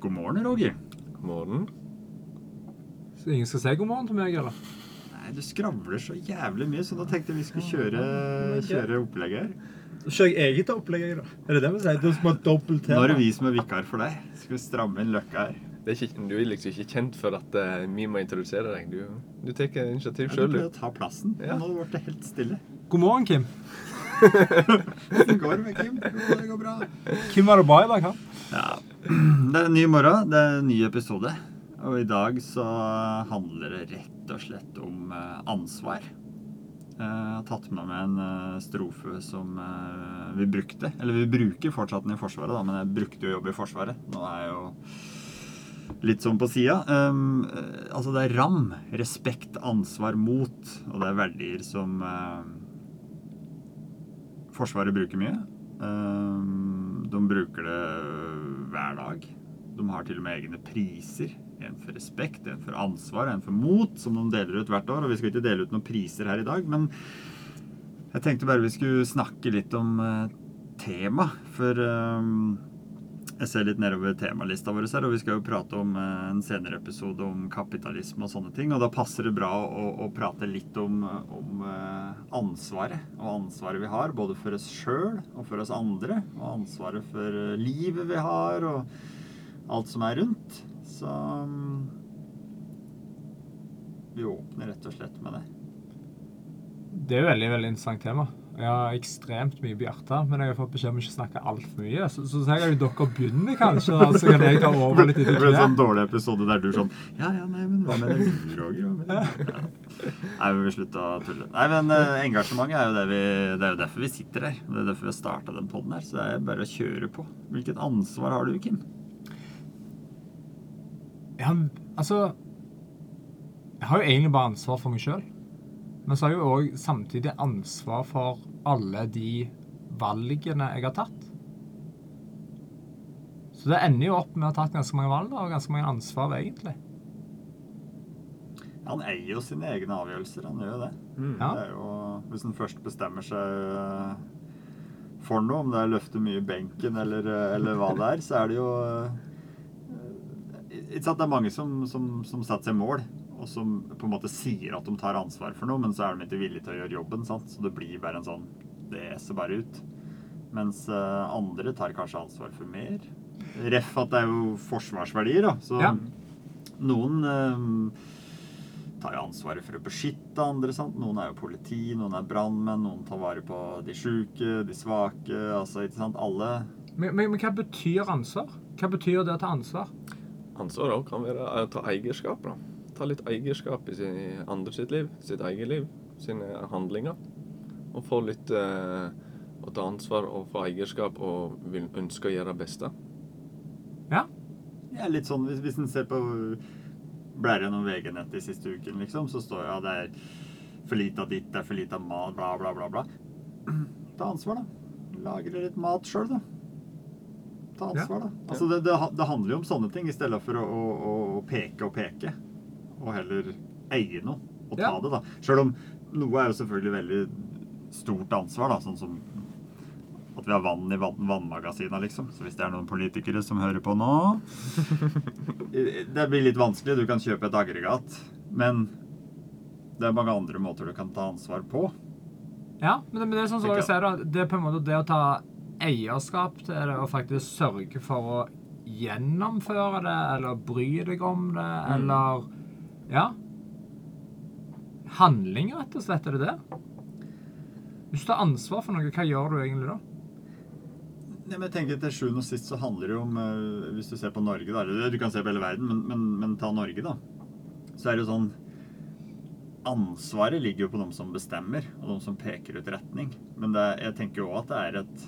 God morgen, Roger. God morgen. Så ingen skal si god morgen til meg, eller? Nei, Du skravler så jævlig mye, så nå tenkte jeg vi skulle kjøre, kjøre opplegget her. Da kjører jeg eget opplegg, da. Er det det vi sier? Du skal ha dobbelt Nå er det vi som er vikar for deg. Skal vi stramme inn løkka her? Det er ikke, du er liksom ikke kjent for at eh, vi må introdusere deg. Du, du tar initiativ Ja, du sjøl, pleier å ta plassen. Ja. Nå ble det helt stille. God morgen, Kim. Hvordan går med Kim. Det går bra. Kim var det bra i dag, han? Ja. Det er en ny morgen. Det er en ny episode. Og i dag så handler det rett og slett om eh, ansvar. Eh, Jeg har tatt med meg en eh, strofe som vi brukte. Eller vi bruker fortsatt den i Forsvaret, da, men jeg brukte jo jobb i Forsvaret. Nå er jeg jo litt sånn på sida. Um, altså det er RAM. Respekt, ansvar, mot. Og det er verdier som um, Forsvaret bruker mye. Um, de bruker det hver dag. De har til og med egne priser. En for respekt, en for ansvar, en for mot, som de deler ut hvert år. Og vi skal ikke dele ut noen priser her i dag, men jeg tenkte bare vi skulle snakke litt om uh, tema. For um, jeg ser litt nedover temalista vår her, og vi skal jo prate om en senere episode om kapitalisme og sånne ting. Og da passer det bra å, å prate litt om, om ansvaret. Og ansvaret vi har, både for oss sjøl og for oss andre. Og ansvaret for eh, livet vi har, og alt som er rundt. Så mm, vi åpner rett og slett med det. Det er jo veldig veldig interessant tema. Har ekstremt mye på men jeg har fått beskjed om ikke å snakke altfor mye. Så, så tenker jeg at dere begynner kanskje, så kan jeg ta over litt Det Det ble en sånn dårlig episode der du sånn Ja, ja, nei, men hva med det, Roger? Hva med det? Nei, vi slutta å tulle. Nei, men eh, engasjementet er jo det vi Det er jo derfor vi sitter her. Det er derfor vi har starta den poden her. Så det er bare å kjøre på. Hvilket ansvar har du, Kim? Ja, altså Jeg har jo egentlig bare ansvar for meg sjøl. Men så har jeg jo òg samtidig ansvar for alle de valgene jeg har tatt. Så det ender jo opp med å ha tatt ganske mange valg og ganske mange ansvar, egentlig. Han eier jo sine egne avgjørelser. Han gjør jo det. Mm. Ja. Det er jo, hvis han først bestemmer seg eh, for noe, om det er å løfte mye i benken eller, eh, eller hva det er, så er det jo eh, ikke sant, Det er mange som, som, som setter seg mål, og som på en måte sier at de tar ansvar for noe, men så er de ikke villige til å gjøre jobben. sant? Så det blir bare en sånn Det eser bare ut. Mens eh, andre tar kanskje ansvar for mer. Ref at det er jo forsvarsverdier, da. Så Ja. noen eh, tar jo ansvaret for å beskytte andre. sant? Noen er jo politi, noen er brannmenn, noen tar vare på de sjuke, de svake. altså, ikke sant? Alle Men, men, men hva betyr ansvar? Hva betyr det å ta ansvar? Ansvar kan være å ta eierskap. da. Ta litt eierskap i sin, andre sitt liv, sitt eget liv, sine handlinger. Og få litt eh, å ta ansvar og få eierskap og vil ønske å gjøre det beste. Ja. Ja, litt sånn, Hvis, hvis en ser på blar gjennom VG-nett de siste uken, liksom, så står det ja, det er for lite av ditt, det er for lite av mat, bla, bla, bla. bla. Ta ansvar, da. Lagre litt mat sjøl, da. Ta Ja. ansvar, da. Altså, det, det, det handler jo om sånne ting, i stedet for å, å, å peke og peke. Og heller eie noe og ta Ja. det, da. Sjøl om noe er jo selvfølgelig veldig stort ansvar, da. Sånn som at vi har vann i vann, vannmagasina, liksom. Så hvis det er noen politikere som hører på nå Det blir litt vanskelig. Du kan kjøpe et aggregat, men det er mange andre måter du kan ta ansvar på. Ja, men det, men det er sånn som jeg ser det, det er på en måte det å ta eierskap til det, og faktisk sørge for å gjennomføre det, eller bry deg om det, Mm. Ja. Handling, rett og slett, er det det? Hvis du tar ansvar for noe, hva gjør du egentlig da? Ja, men jeg tenker Til sjuende og sist så handler det jo om eh, Hvis du ser på Norge, da eller Du kan se på hele verden, men, men, men ta Norge, da. Så er det jo sånn Ansvaret ligger jo på dem som bestemmer, og dem som peker ut retning. Men det, jeg tenker jo òg at det er et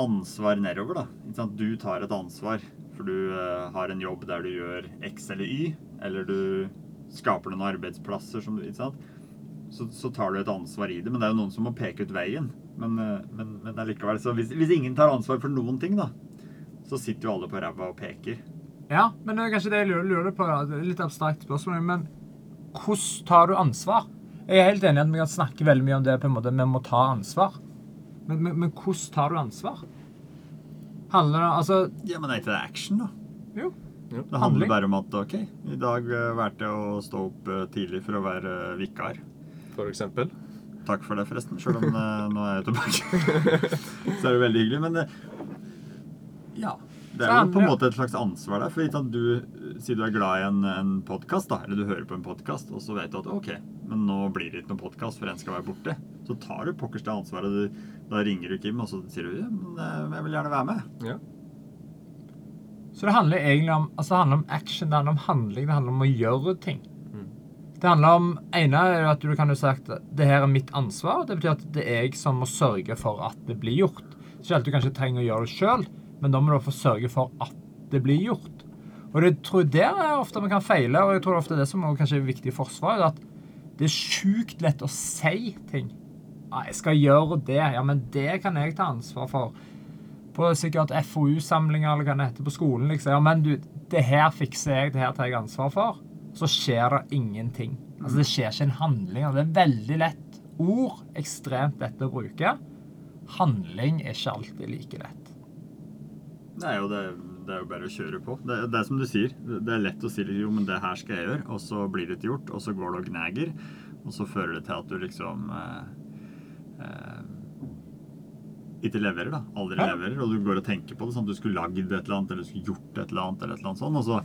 ansvar nedover, da. Du tar et ansvar, for du eh, har en jobb der du gjør X eller Y, eller du skaper noen arbeidsplasser som du Ikke sant? Så, så tar du et ansvar i det, men det er jo noen som må peke ut veien. Men, eh, men, men allikevel, så hvis, hvis ingen tar ansvar for noen ting, da, så sitter jo alle på ræva og peker. Ja, men det er kanskje det jeg lurer, lurer på. Det er litt abstrakt spørsmål, men hvordan tar du ansvar? Jeg er helt enig i at vi kan snakke veldig mye om det på en måte, vi må ta ansvar. Men, men, men hvordan tar du ansvar? Handler det altså Ja, men er ikke det action, da? Jo. Ja. Det handler bare om at OK, i dag eh, valgte jeg å stå opp eh, tidlig for å være eh, vikar. For eksempel. Takk for det, forresten. Sjøl om nå er jeg tilbake. Så er det veldig hyggelig. Men det, ja. Det er jo på en måte et slags ansvar der. For ikke du sier du er glad i en, en podkast, eller du hører på en podkast, og så vet du at OK, men nå blir det ikke noen podkast, for en skal være borte. Så tar du pokkers det ansvaret. Du, da ringer du Kim, og så sier du ja, men jeg vil gjerne være med. Ja. Så det handler egentlig om, altså det handler om action, det handler om handling, det handler om å gjøre ting. Det handler om ene er at du kan jo sagt det her er mitt ansvar. Det betyr at det er jeg som må sørge for at det blir gjort. Ikke alltid du kanskje trenger å gjøre det sjøl, men da må du få sørge for at det blir gjort. Og det tror jeg der er ofte vi kan feile, og jeg tror det er ofte det som er kanskje er viktig i Forsvaret, at det er sjukt lett å si ting. Ja, jeg skal gjøre det. Ja, men det kan jeg ta ansvar for på sikkert FoU-samlinger eller hva det heter på skolen. liksom. Ja, men du, det her fikser jeg, det her tar jeg ansvar for. Så skjer det ingenting. Altså, Det skjer ikke en handling. og Det er veldig lett. Ord ekstremt lett å bruke. Handling er ikke alltid like lett. Er jo, det, det er jo bare å kjøre på. Det, det er som du sier. Det er lett å si jo, men det her skal jeg gjøre, og så blir det ikke gjort, og så går det og gnager, og så fører det til at du liksom eh, eh, ikke leverer, da. Aldri Ja. leverer, og du går og tenker på det. sånn Du skulle lagd et eller annet, eller du skulle gjort et eller annet, eller et eller annet sånn, og så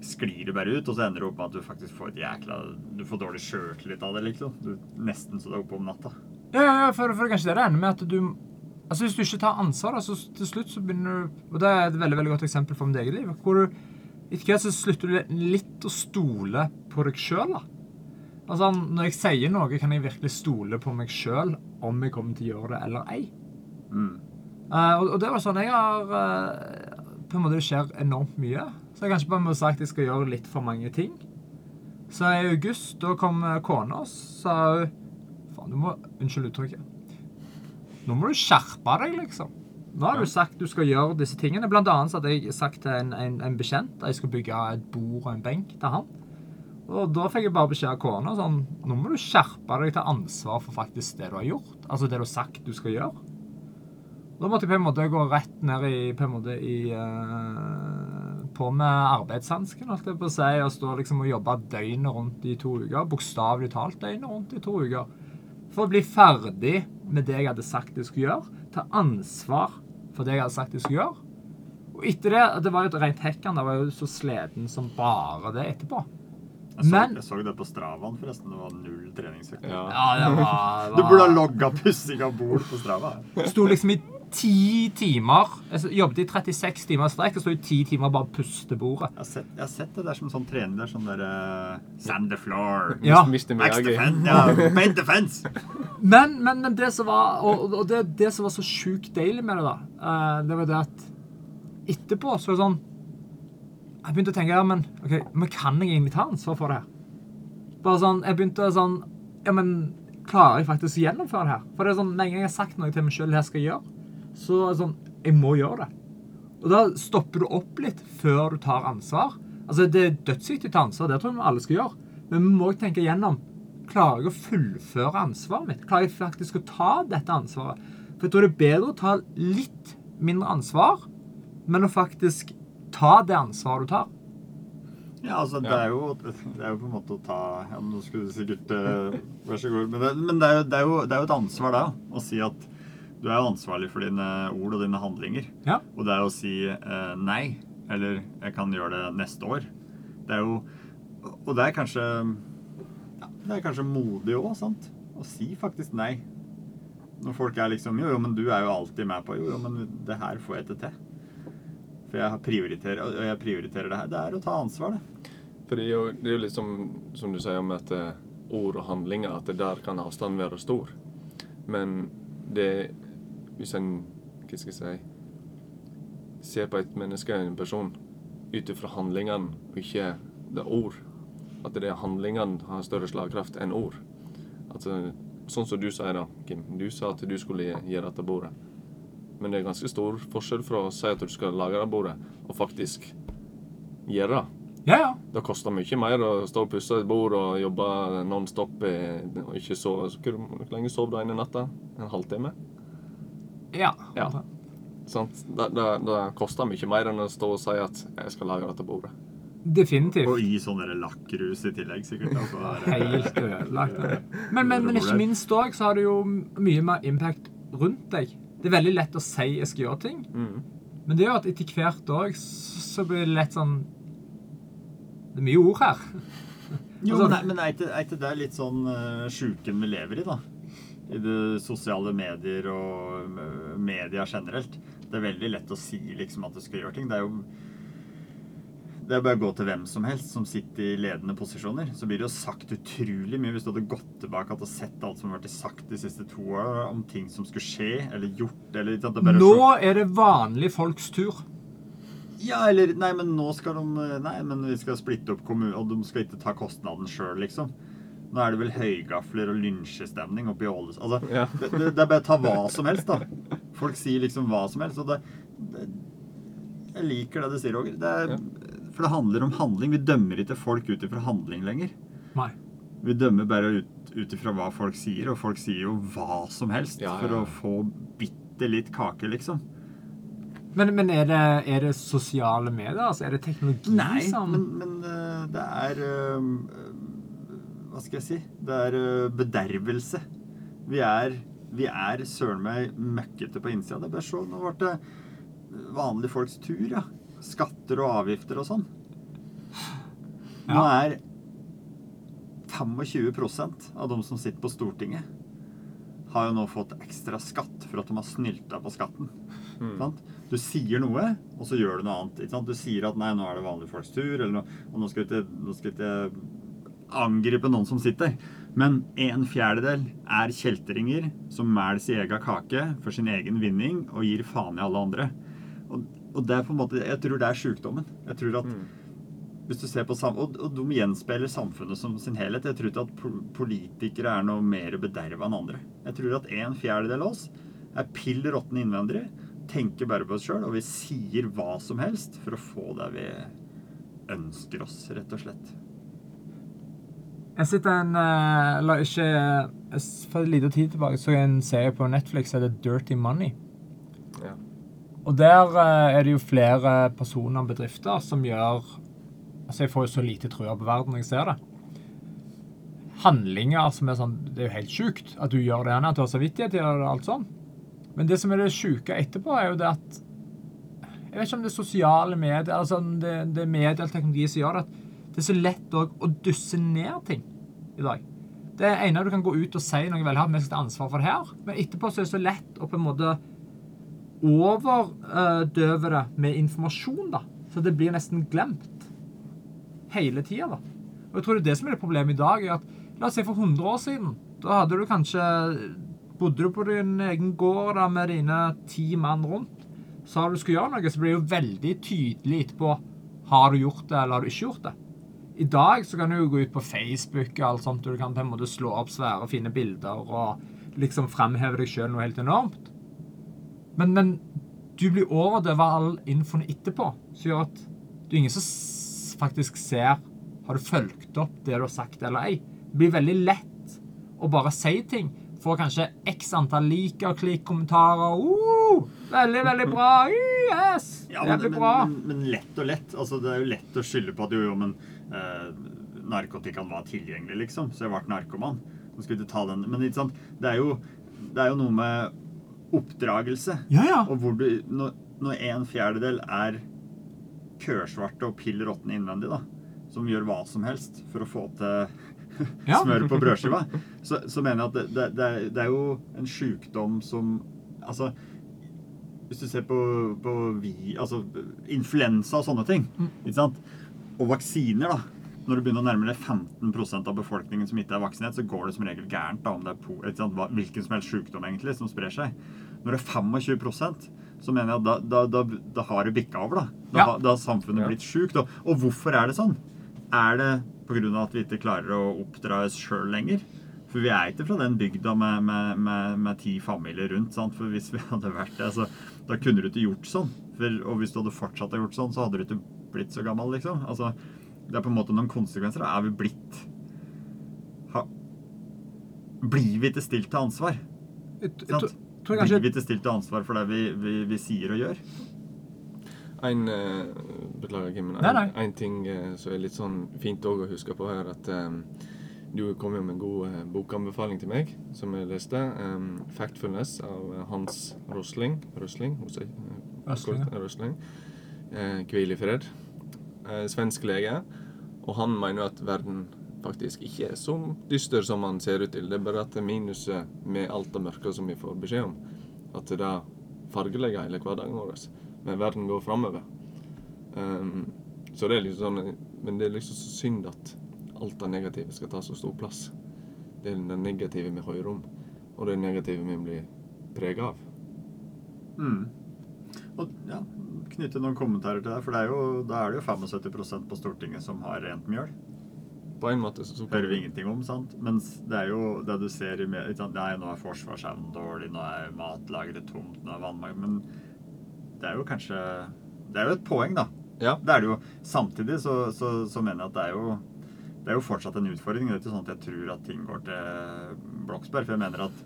sklir det bare ut, og så ender det opp med at du faktisk får et jækla Du får dårlig sjøltillit av det, liksom. Du nesten så deg oppe om natta. Ja, ja, ja, for, for det er kanskje det det ender med at du Altså Hvis du ikke tar ansvar, da, så til slutt så begynner du Og det er et veldig veldig godt eksempel for mitt eget liv. Hvor du etter hvert så slutter du litt å stole på deg sjøl. Altså, når jeg sier noe, kan jeg virkelig stole på meg sjøl om jeg kommer til å gjøre det eller ei. Mm. Eh, og, og det var sånn jeg har uh, På en måte Det skjer enormt mye. Så jeg kanskje bare må sagt at jeg skal gjøre litt for mange ting. Så i august, da kom eh, kona og sa Faen, du må Unnskyld uttrykket. Nå må du skjerpe deg, liksom. Nå har du sagt du skal gjøre disse tingene. Blant annet så hadde jeg sagt til en, en, en bekjent at jeg skulle bygge et bord og en benk til han. Og da fikk jeg bare beskjed av kona sånn Nå må du skjerpe deg til ansvar for faktisk det du har gjort. Altså det du har sagt du skal gjøre. Da måtte jeg på en måte gå rett ned i på en måte i uh, På med arbeidshansken, holdt jeg på å si, og stå liksom og jobbe døgnet rundt i to uker. Bokstavelig talt døgnet rundt i to uker. For å bli ferdig med det jeg hadde sagt jeg skulle gjøre. Ta ansvar for det jeg hadde sagt jeg skulle gjøre. Og etter det Det var jo et rent hekkan. Jeg var jo så sliten som bare det etterpå. Jeg så, Men- jeg så det på Stravaen, forresten. Det var null treningsøkter. Ja. Ja, Du burde ha logga pussing av bord på Strava. sto liksom i ti timer. Jeg jobbet i 36 timer i strekk og sto i ti timer og bare puste bordet. Jeg har sett, jeg har sett det der som sånn trening. Det er sånn der uh, Sand the floor. Ja. Mist, defense. Paint defense. Men, men, men det som var Og, og det, det som var så sjukt deilig med det, da, eh, det var det at etterpå så var det sånn Jeg begynte å tenke ja, men, okay, men kan jeg egentlig ta ansvar for det her? Bare sånn, Jeg begynte sånn Ja, men klarer jeg faktisk å gjennomføre det her? For det er sånn, Med en gang jeg har sagt noe til meg sjøl jeg skal gjøre, så er det sånn Jeg må gjøre det. Og da stopper du opp litt før du tar ansvar. Altså, Det er dødsviktig å ta ansvar, det tror jeg vi alle skal gjøre. Men vi må også tenke igjennom Klarer jeg å fullføre ansvaret mitt? Klarer jeg faktisk å ta dette ansvaret? For jeg tror det er bedre å ta litt mindre ansvar, men å faktisk ta det ansvaret du tar. Ja, altså, det er, jo, det er jo på en måte å ta ja, Nå skulle du sikkert eh, Vær så god. Men, det, men det, er jo, det, er jo, det er jo et ansvar, da, å si at du er jo ansvarlig for dine ord og dine handlinger. Ja. Og det er å si eh, nei, eller jeg kan gjøre det neste år. Det er jo Og det er kanskje ja, Det er kanskje modig òg, sant? Å si faktisk nei. Når folk er liksom Jo, jo, men du er jo alltid med på Jo, jo, men det her får jeg ikke til. For jeg prioriterer, og jeg prioriterer det her. Det er å ta ansvar, det. For det er jo, det er jo litt som, som du sier om at eh, ord og handlinger, at det der kan avstanden være stor. Men det Hvis en Hva skal jeg si Ser på et menneske, en person, ut ifra handlingene og ikke det ord. At det er handlingene har større slagkraft enn ord. Altså, sånn som du sier da, Kim. Du sa at du skulle gjøre dette bordet. Men det er ganske stor forskjell fra å si at du skal lage det bordet, og faktisk gjøre det. Ja, ja. Det koster mye mer å stå og pusse et bord og jobbe non-stop og ikke sove. Hvor lenge sov du ene natta? En halvtime? Ja. Ja. Sant? Det, det, det koster mye mer enn å stå og si at 'jeg skal lage dette bordet'. Definitivt. Og i sånn lakkrus i tillegg, sikkert. Altså, Helt ødelagt. Men, men, men ikke minst òg så har det jo mye mer impact rundt deg. Det er veldig lett å si jeg skal gjøre ting, Mm. men det gjør at etter hvert òg så blir det lett sånn Det er mye ord her. Jo, Altså- men, er, men er, ikke, er ikke det litt sånn uh, sjuken vi lever i, da? I det sosiale medier og media generelt. Det er veldig lett å si liksom at du skal gjøre ting. Det er jo det er bare å gå til hvem som helst som sitter i ledende posisjoner. Så blir det jo sagt utrolig mye hvis du hadde gått tilbake og sett alt som har vært sagt de siste to åra om ting som skulle skje eller gjort eller er Nå så- er det vanlige folks tur. Ja, eller Nei, men nå skal de Nei, men vi skal splitte opp kommunen, og de skal ikke ta kostnaden sjøl, liksom. Nå er det vel høygafler og lynsjestemning oppi Åles... Ålesund. Altså, Ja. det, det, det er bare å ta hva som helst, da. Folk sier liksom hva som helst. Og det, det Jeg liker det du sier, Roger. Det er, Ja. For det handler om handling. Vi dømmer ikke folk ut ifra handling lenger. Nei. Vi dømmer bare ut, ut ifra hva folk sier, og folk sier jo hva som helst Ja, ja, for å få bitte litt kake, liksom. Men, men er, det, er det sosiale medier? Altså, er det teknologi Nei, som men, men øh, det er øh, Hva skal jeg si? Det er øh, bedervelse. Vi er, vi er søren meg møkkete på innsida. Det er bare så Nå ble det vanlige folks tur, ja. Skatter og avgifter og sånn. Nå er 25% av de som sitter på Stortinget, har jo nå fått ekstra skatt for at de har snylta på skatten. Mm. Sant? Du sier noe, og så gjør du noe annet. Ikke sant? Du sier at nei, nå er det vanlige folks tur, eller noe, og nå skal vi ikke, angripe noen som sitter. Men en fjerdedel er kjeltringer som mæler sin egen kake for sin egen vinning og gir faen i alle andre. Og, og det er på en måte, jeg tror det er sykdommen. Jeg tror at Mm. hvis du ser på sam og, og de gjenspeiler samfunnet som sin helhet. Jeg tror ikke at politikere er noe mer bederva enn andre. Jeg tror at en fjerdedel av oss er pill råtne innvandrere, tenker bare på oss sjøl, og vi sier hva som helst for å få det vi ønsker oss, rett og slett. Jeg sitter en eh, Eller ikke For en liten tid tilbake så jeg en serie på Netflix som heter Dirty Money. Ja. Og der eh, er det jo flere personer og bedrifter som gjør Altså, jeg får jo så lite trua på verden når jeg ser det. Handlinger som er sånn Det er jo helt sjukt at du gjør det, at du har samvittighet til det alt sånn. Men det som er det sjuke etterpå, er jo det at Jeg vet ikke om det er sosiale medier, altså det, det er medier eller teknologi som gjør det, at det er så lett å dusse ned ting i dag. Det ene du kan gå ut og si noe veldig hardt, vi skal ta ansvar for det her, men etterpå så er det så lett å på en måte overdøve det med informasjon, da. Så det blir nesten glemt hele tida, da. Og jeg tror det er det som er det problemet i dag. er at, La oss si for 100 år siden. Da hadde du kanskje Bodde du på din egen gård da med dine ti mann rundt, sa du skulle gjøre noe, så blir det jo veldig tydelig etterpå har du gjort det, eller har du ikke gjort det. I dag så kan du jo gå ut på Facebook og alt sånt, og du kan på en måte slå opp svære, fine bilder og liksom framheve deg sjøl noe helt enormt. Men, men du blir overdøvet av all infoen etterpå, som gjør at det er ingen som faktisk ser har du fulgt opp det du har sagt eller ei. Det blir veldig lett å bare si ting. Får kanskje x antall like og klikk-kommentarer. Uh, veldig, veldig bra. Yes! Ja, det men, blir bra. men, men lett og lett. Altså, det er jo lett å skylde på at jo, jo, men eh, narkotikaen var tilgjengelig, liksom, så jeg ble narkoman. Så skulle ta den. Men ikke sant? Det, er jo, det er jo noe med oppdragelse. Ja, ja. Og hvor du, når, når en fjerdedel er kørsvarte og pill råtne innvendig, da, som gjør hva som helst for å få til Ja. smør på brødskiva, så, så mener jeg at det, det, det, det er jo en sjukdom som Altså, hvis du ser på, på vi, altså, influensa og sånne ting, ikke sant? og vaksiner, da. Når du begynner å nærme deg 15% av befolkningen som ikke er vaksinert, så går det som regel gærent. da, om det er po, ikke sant? Hvilken som helst sykdom egentlig som sprer seg. Når det er 25 så mener jeg at da, da, da, da har det bikka over. Da Da, Ja. har- da har samfunnet Ja. blitt sjukt. Og, og hvorfor er det sånn? Er det pga. at vi ikke klarer å oppdra oss sjøl lenger? For vi er ikke fra den bygda med, med, med, med ti familier rundt. Sant? For hvis vi hadde vært det, så da kunne du ikke gjort sånn. For, og hvis du hadde fortsatt å gjort sånn, så hadde du ikke blitt så gammel, liksom. Altså, det er på en måte noen konsekvenser. Da er vi blitt ha, Blir vi ikke stilt til ansvar? Sant? tror- tror jeg Blir vi ikke stilt til ansvar for det vi, vi, vi sier og gjør? En, eh, beklager, Kim, men Nei, en, nei. en ting eh, som er litt sånn fint å huske på her, at eh, du kom jo med en god eh, bokanbefaling til meg, som jeg leste. Um, 'Factfulness' av eh, Hans Rosling. Rosling? Sier, eh, Rosling, Hvil i fred. Svensk lege. Og han mener jo at verden faktisk ikke er så dyster som han ser ut til. Det er bare at det minuset med alt det mørke som vi får beskjed om, at det fargelegger hele hverdagen vår. Men verden går framover. Um, så det er liksom sånn Men det er liksom så synd at alt det negative skal ta så stor plass. Det er det negative vi hører om, og det negative vi blir prega av. Mm. Og ja, knytte noen kommentarer til det. For det er jo, da er det jo 75% på Stortinget som har rent mjøl. På en måte så, så hører vi ingenting om, sant? Mens det er jo det du ser i Nei, nå er forsvarsevnen dårlig, nå er matlageret tomt, nå er vannmangel Men det er jo kanskje Det er jo et poeng, da. Ja. Det er det jo. Samtidig så, så, så mener jeg at det er jo det er jo fortsatt en utfordring. Det er ikke sånn at jeg tror at ting går til Bloksberg. For jeg mener at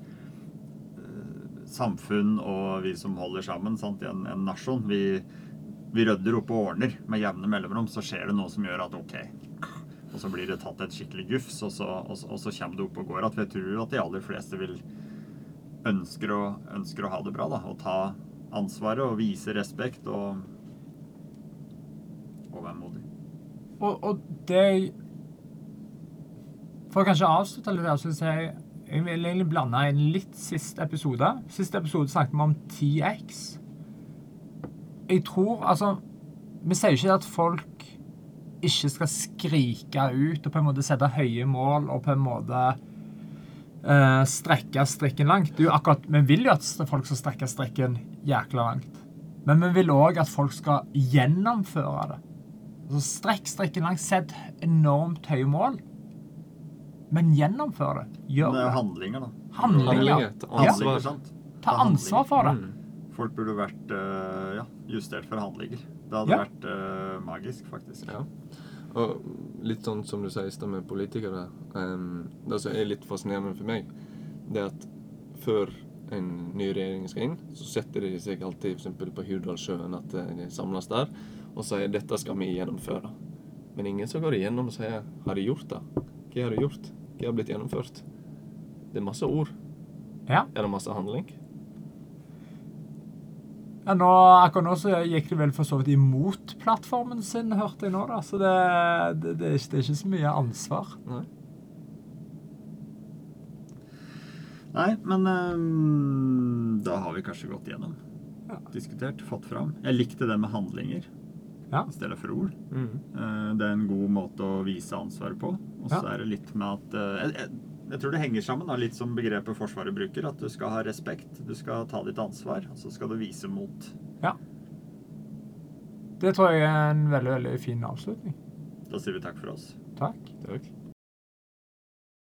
eh, samfunn og vi som holder sammen sant, i en, en nasjon, vi, vi rydder opp og ordner med jevne mellomrom. Så skjer det noe som gjør at OK. Og så blir det tatt et skikkelig gufs, og så, og, og så kommer det opp og går. For jeg tror at de aller fleste vil ønsker å, ønsker å ha det bra. da, Og ta ansvaret og vise respekt og, og være modig. Og, og det For å kanskje avslutte litt der, syns jeg jeg vil egentlig blande inn litt siste episode. Siste episode snakket vi om TX. Jeg tror Altså, vi sier ikke at folk ikke skal skrike ut og på en måte sette høye mål og på en måte uh, strekke strikken langt. Det er jo akkurat, Vi vil jo at folk skal strekke strikken jækla langt. Men vi vil òg at folk skal gjennomføre det. Altså, strekk strikken langt, sett enormt høye mål. Men gjennomføre. det. Gjør det er handlinger, da. Handlinger. Handlinger. Ta Ja. Ta ansvar for det. Mm. Folk burde vært uh, ja, justert for handlinger. Det hadde Ja. vært uh, magisk, faktisk. Ja. Og litt sånn som du sier i stad med politikere. Um, det som er litt fascinerende for meg, det er at før en ny regjering skal inn, så setter de seg alltid for på Hurdalssjøen at eh, de samles der og sier 'dette skal vi gjennomføre'. Men ingen som går igjennom og sier 'har de gjort det'? Hva har du gjort? Hva har blitt gjennomført? Det er masse ord. Ja. Er det masse handling? Ja, nå, akkurat nå så gikk det vel for så vidt imot plattformen sin, hørte jeg nå. da. Så det, det, det, er, ikke, det er ikke så mye ansvar. Nei. Nei, men um, da har vi kanskje gått gjennom. Ja. Diskutert, fått fram. Jeg likte det med handlinger Ja. i stedet for ord. Mm. Eh, det er en god måte å vise ansvaret på. Og så Ja. er det litt med at eh, jeg, jeg, jeg tror det henger sammen, da, litt som begrepet Forsvaret bruker. At du skal ha respekt, du skal ta ditt ansvar, og så skal du vise mot. ja. Det tror jeg er en veldig, veldig fin avslutning. Da sier vi takk for oss. Takk. Takk.